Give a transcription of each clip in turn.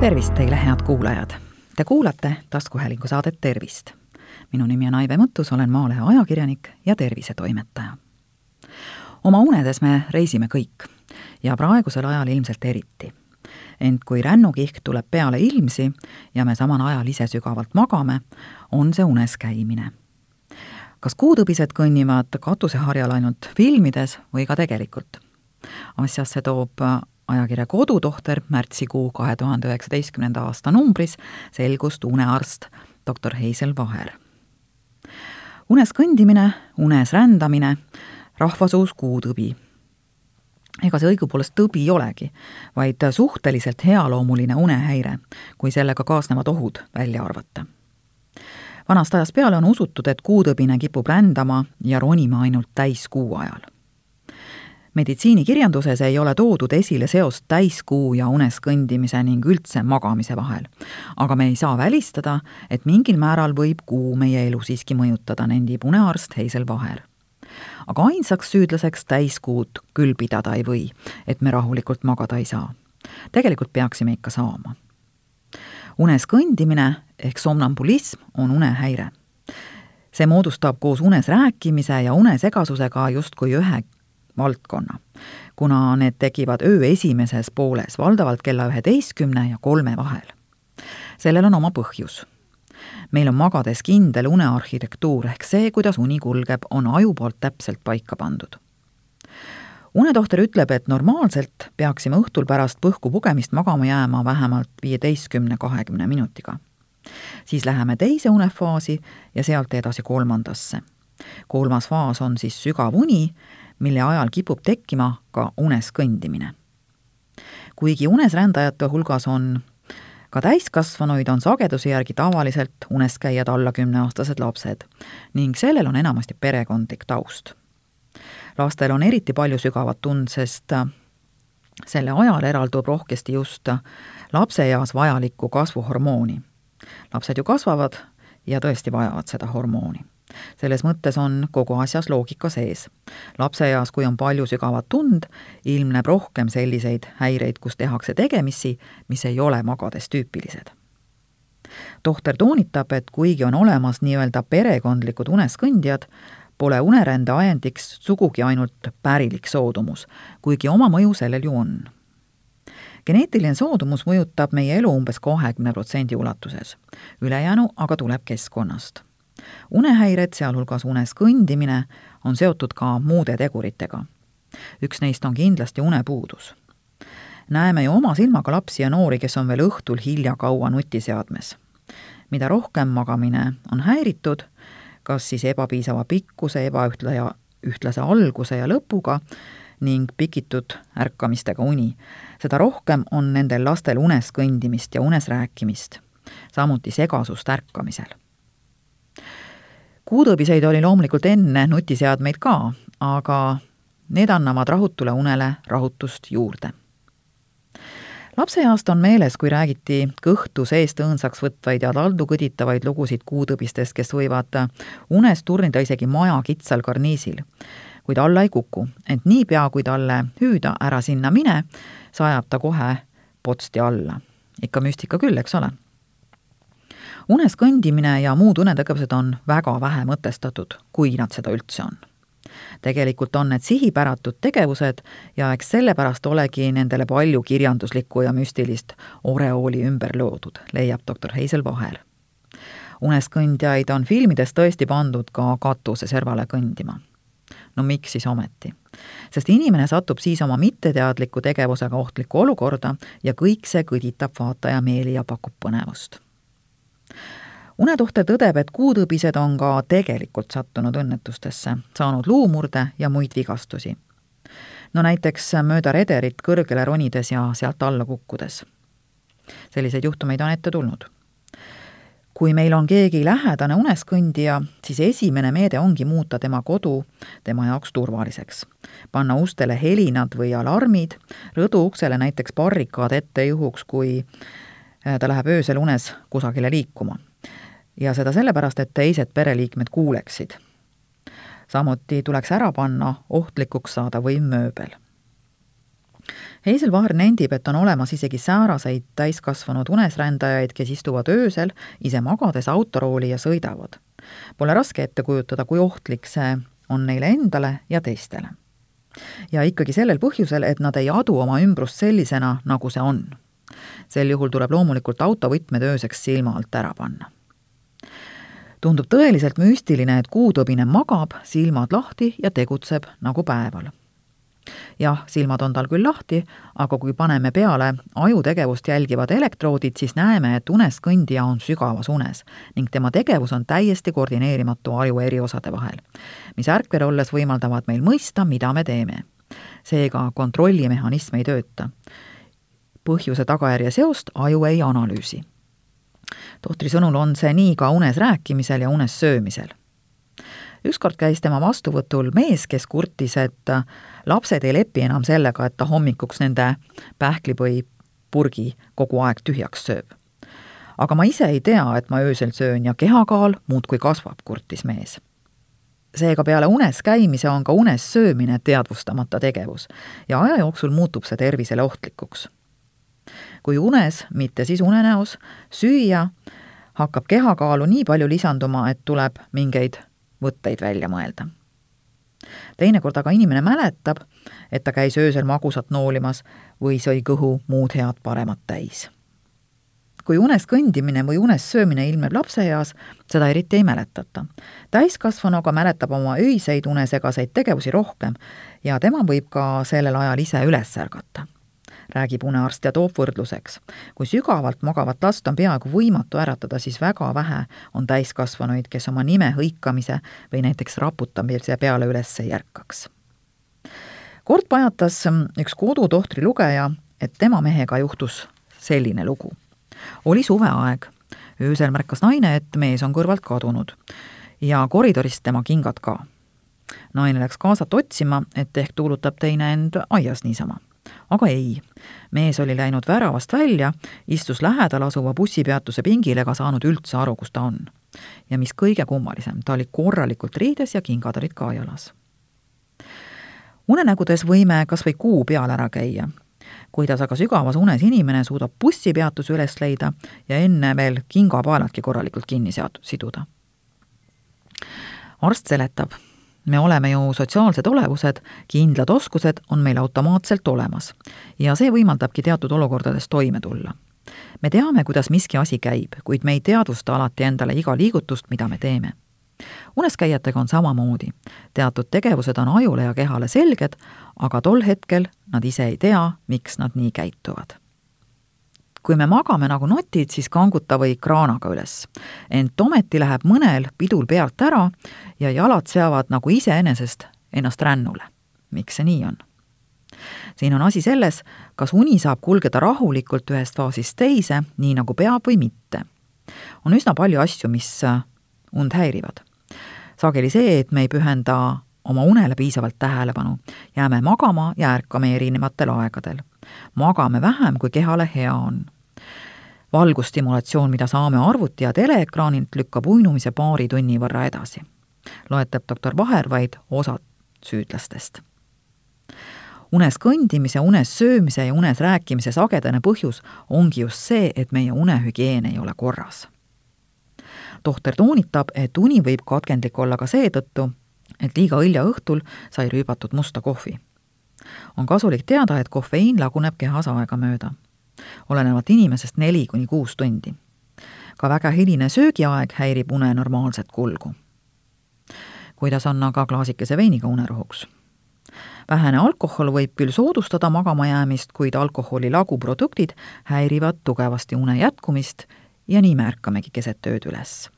tervist teile, head kuulajad! Te kuulate taskuhäälingu saadet Tervist. minu nimi on Aive Mõttus, olen Maalehe ajakirjanik ja tervisetoimetaja. oma unedes me reisime kõik ja praegusel ajal ilmselt eriti. ent kui rännukihk tuleb peale ilmsi ja me samal ajal ise sügavalt magame, on see unes käimine. kas kuutõbised kõnnivad katuseharjal ainult filmides või ka tegelikult? asjasse toob ajakirja Kodutohter märtsikuu kahe tuhande üheksateistkümnenda aasta numbris selgust unearst doktor Heisel Vaher. unes kõndimine, unes rändamine, rahvasuus kuutõbi. ega see õigupoolest tõbi ei olegi, vaid suhteliselt healoomuline unehäire, kui sellega kaasnevad ohud välja arvata vanast ajast peale on usutud, et kuutõbine kipub rändama ja ronima ainult täiskuu ajal meditsiinikirjanduses ei ole toodud esile seost täiskuu ja unes kõndimise ning üldse magamise vahel. aga me ei saa välistada, et mingil määral võib kuu meie elu siiski mõjutada, nendib unearst Heisel Vaher. aga ainsaks süüdlaseks täiskuud küll pidada ei või, et me rahulikult magada ei saa. tegelikult peaksime ikka saama. unes kõndimine ehk somnambulism on unehäire see moodustab koos unes rääkimise ja unesegasusega justkui ühe valdkonna, kuna need tekivad öö esimeses pooles, valdavalt kella üheteistkümne ja kolme vahel. sellel on oma põhjus. meil on magades kindel unearhitektuur ehk see, kuidas uni kulgeb, on aju poolt täpselt paika pandud unetohter ütleb, et normaalselt peaksime õhtul pärast põhku pugemist magama jääma vähemalt viieteistkümne, kahekümne minutiga. siis läheme teise unefaasi ja sealt edasi kolmandasse. kolmas faas on siis sügav uni, mille ajal kipub tekkima ka unes kõndimine. kuigi unesrändajate hulgas on ka täiskasvanuid, on sageduse järgi tavaliselt unes käijad alla kümneaastased lapsed ning sellel on enamasti perekondlik taust. lastel on eriti palju sügavat tund, sest selle ajal eraldub rohkesti just lapseeas vajalikku kasvuhormooni. lapsed ju kasvavad ja tõesti vajavad seda hormooni selles mõttes on kogu asjas loogika sees. lapseeas, kui on palju sügavat tund, ilmneb rohkem selliseid häireid, kus tehakse tegemisi, mis ei ole magades tüüpilised. tohter toonitab, et kuigi on olemas nii-öelda perekondlikud uneskõndjad, pole unerände ajendiks sugugi ainult pärilik soodumus, kuigi oma mõju sellel ju on geneetiline soodumus mõjutab meie elu umbes kahekümne protsendi ulatuses, ülejäänu aga tuleb keskkonnast unehäired, sealhulgas unes kõndimine, on seotud ka muude teguritega. üks neist on kindlasti unepuudus. näeme ju oma silmaga lapsi ja noori, kes on veel õhtul hilja kaua nutiseadmes. mida rohkem magamine on häiritud, kas siis ebapiisava pikkuse, ebaühtla ja ühtlase alguse ja lõpuga ning pikitud ärkamistega uni, seda rohkem on nendel lastel unes kõndimist ja unes rääkimist, samuti segasust ärkamisel kuutõbiseid oli loomulikult enne nutiseadmeid ka, aga need annavad rahutule unele rahutust juurde. lapseeast on meeles, kui räägiti kõhtu seest õõnsaks võtvaid ja taldu kõditavaid lugusid kuutõbistest, kes võivad unes turnida isegi maja kitsal karniisil, kuid alla ei kuku, ent niipea, kui talle hüüda ära sinna mine, sajab ta kohe potsti alla. ikka müstika küll, eks ole unes kõndimine ja muud unetegevused on väga vähe mõtestatud, kui nad seda üldse on. tegelikult on need sihipäratud tegevused ja eks sellepärast olegi nendele palju kirjanduslikku ja müstilist oreooli ümber loodud, leiab doktor Heisel Vaher. uneskõndjaid on filmides tõesti pandud ka katuse servale kõndima no miks siis ometi? sest inimene satub siis oma mitteteadliku tegevusega ohtlikku olukorda ja kõik see kõditab vaataja meeli ja pakub põnevust unetohter tõdeb, et kuutõbised on ka tegelikult sattunud õnnetustesse, saanud luumurde ja muid vigastusi. no näiteks mööda rederit kõrgele ronides ja sealt alla kukkudes. selliseid juhtumeid on ette tulnud. kui meil on keegi lähedane uneskõndija, siis esimene meede ongi muuta tema kodu tema jaoks turvaliseks. panna ustele helinad või alarmid, rõduuksele näiteks barrikaad ette juhuks, kui ta läheb öösel unes kusagile liikuma ja seda sellepärast, et teised pereliikmed kuuleksid. samuti tuleks ära panna ohtlikuks saada võim mööbel. Heisel Vaher nendib, et on olemas isegi sääraseid täiskasvanud unesrändajaid, kes istuvad öösel ise magades autorooli ja sõidavad. Pole raske ette kujutada, kui ohtlik see on neile endale ja teistele. ja ikkagi sellel põhjusel, et nad ei adu oma ümbrust sellisena, nagu see on. sel juhul tuleb loomulikult autovõtmed ööseks silma alt ära panna tundub tõeliselt müstiline, et kuutõbine magab, silmad lahti ja tegutseb nagu päeval jah, silmad on tal küll lahti, aga kui paneme peale ajutegevust jälgivad elektroodid, siis näeme, et unes kõndija on sügavas unes ning tema tegevus on täiesti koordineerimatu aju eri osade vahel, mis ärkvel olles võimaldavad meil mõista, mida me teeme. seega kontrollimehhanism ei tööta. põhjuse-tagajärje seost aju ei analüüsi. Tohtri sõnul on see nii ka unes rääkimisel ja unes söömisel ükskord käis tema vastuvõtul mees, kes kurtis, et lapsed ei lepi enam sellega, et ta hommikuks nende pähklipõi purgi kogu aeg tühjaks sööb. aga ma ise ei tea, et ma öösel söön ja kehakaal muudkui kasvab, kurtis mees. seega peale unes käimise on ka unes söömine teadvustamata tegevus ja aja jooksul muutub see tervisele ohtlikuks. Kui unes, mitte siis unenäos, süüa, hakkab kehakaalu nii palju lisanduma, et tuleb mingeid võtteid välja mõelda. teinekord aga inimene mäletab, et ta käis öösel magusat noolimas või sõi kõhu muud head paremat täis. kui unes kõndimine või unes söömine ilmneb lapseeas, seda eriti ei mäletata. täiskasvanu aga mäletab oma öiseid unesegaseid tegevusi rohkem ja tema võib ka sellel ajal ise üles ärgata räägib unearst ja toob võrdluseks. kui sügavalt magavat last on peaaegu võimatu äratada, siis väga vähe on täiskasvanuid, kes oma nime hõikamise või näiteks raputamise peale üles ei ärkaks. kord pajatas üks kodutohtri lugeja, et tema mehega juhtus selline lugu. oli suveaeg, öösel märkas naine, et mees on kõrvalt kadunud ja koridoris tema kingad ka naine läks kaasat otsima, et ehk tuulutab teine end aias niisama aga ei, mees oli läinud väravast välja, istus lähedal asuva bussipeatuse pingil ega saanud üldse aru, kus ta on. ja mis kõige kummalisem, ta oli korralikult riides ja kingad olid ka jalas. unenägudes võime kas või kuu peal ära käia, kuidas aga sügavas unes inimene suudab bussipeatuse üles leida ja enne veel kingapaeladki korralikult kinni sead-, siduda. arst seletab me oleme ju sotsiaalsed olevused, kindlad oskused on meil automaatselt olemas ja see võimaldabki teatud olukordades toime tulla. me teame, kuidas miski asi käib, kuid me ei teadvusta alati endale iga liigutust, mida me teeme. uneskäijatega on samamoodi. teatud tegevused on ajule ja kehale selged, aga tol hetkel nad ise ei tea, miks nad nii käituvad kui me magame nagu notid, siis kanguta või kraanaga üles. ent ometi läheb mõnel pidul pealt ära ja jalad seavad nagu iseenesest ennast rännule. miks see nii on? siin on asi selles, kas uni saab kulgeda rahulikult ühest faasist teise, nii nagu peab või mitte. on üsna palju asju, mis äh, und häirivad. sageli see, et me ei pühenda oma unele piisavalt tähelepanu, jääme magama ja ärkame erinevatel aegadel magame vähem, kui kehale hea on. valgusstimulatsioon, mida saame arvuti ja teleekraanilt, lükkab uinumise paari tunni võrra edasi. loetleb doktor Vaher vaid osad süüdlastest unes kõndimise, unes söömise ja unes rääkimise sagedane põhjus ongi just see, et meie unehügieen ei ole korras. tohter toonitab, et uni võib katkendlik olla ka seetõttu, et liiga hilja õhtul sai rüübatud musta kohvi on kasulik teada, et kofeiin laguneb kehas aegamööda, olenevalt inimesest neli kuni kuus tundi. ka väga hiline söögiaeg häirib une normaalset kulgu. kuidas on aga klaasikese veiniga unerohuks? vähene alkohol võib küll soodustada magamajäämist, kuid alkoholi laguproduktid häirivad tugevasti une jätkumist ja nii me ärkamegi keset ööd üles.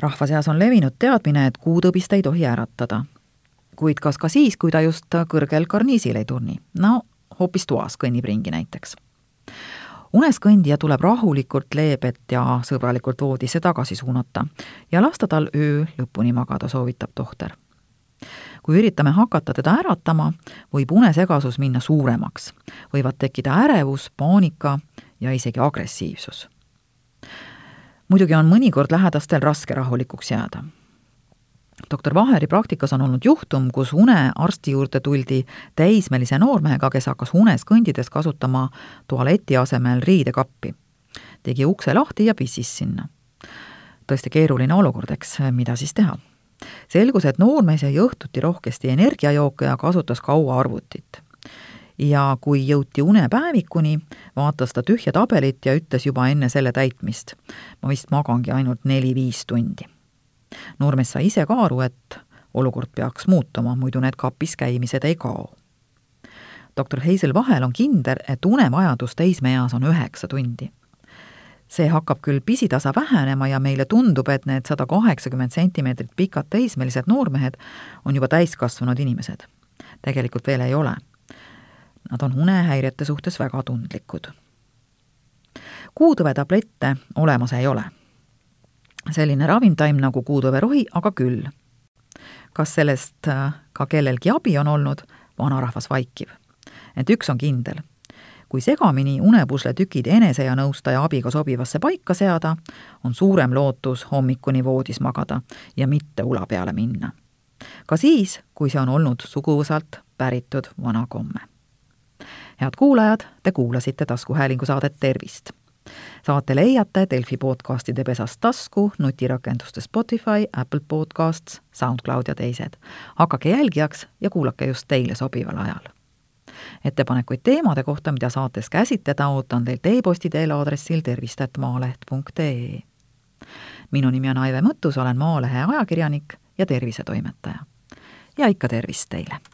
Rahva seas on levinud teadmine, et kuutõbist ei tohi äratada kuid kas ka siis, kui ta just kõrgel karniisil ei turni, no hoopis toas kõnnib ringi näiteks. unes kõndija tuleb rahulikult, leebelt ja sõbralikult voodisse tagasi suunata ja lasta tal öö lõpuni magada, soovitab tohter. kui üritame hakata teda äratama, võib unesegasus minna suuremaks, võivad tekkida ärevus, paanika ja isegi agressiivsus. Muidugi on mõnikord lähedastel raske rahulikuks jääda doktor Vaheri praktikas on olnud juhtum, kus unearsti juurde tuldi täismelise noormehega, kes hakkas unes kõndides kasutama tualeti asemel riidekappi. tegi ukse lahti ja pissis sinna. tõesti keeruline olukord, eks, mida siis teha? selgus, et noormees jäi õhtuti rohkesti energiajooke ja kasutas kaua arvutit. Ja kui jõuti unepäevikuni, vaatas ta tühja tabelit ja ütles juba enne selle täitmist, ma vist magangi ainult neli-viis tundi noormees sai ise ka aru, et olukord peaks muutuma, muidu need kapis käimised ei kao. doktor Heisel Vahel on kindel, et unevajadus teismeeas on üheksa tundi. see hakkab küll pisitasa vähenema ja meile tundub, et need sada kaheksakümmend sentimeetrit pikad teismelised noormehed on juba täiskasvanud inimesed. tegelikult veel ei ole. Nad on unehäirete suhtes väga tundlikud. kuutõve tablette olemas ei ole selline ravimtaim nagu kuutõverohi, aga küll. kas sellest äh, ka kellelgi abi on olnud, vanarahvas vaikib. ent üks on kindel. kui segamini unepusle tükid enese ja nõustaja abiga sobivasse paika seada, on suurem lootus hommikuni voodis magada ja mitte ula peale minna. ka siis, kui see on olnud suguvõsalt päritud vana komme. Head kuulajad, te kuulasite taskuhäälingu saadet Tervist saate leiate Delfi podcastide pesast tasku, nutirakenduste Spotify, Apple Podcasts, SoundCloud ja teised. hakake jälgijaks ja kuulake just teile sobival ajal. ettepanekuid teemade kohta, mida saates käsitleda, ootan teilt e-posti teel aadressil tervist.maaleht.ee. minu nimi on Aive Mõttus, olen Maalehe ajakirjanik ja tervisetoimetaja. ja ikka tervist teile!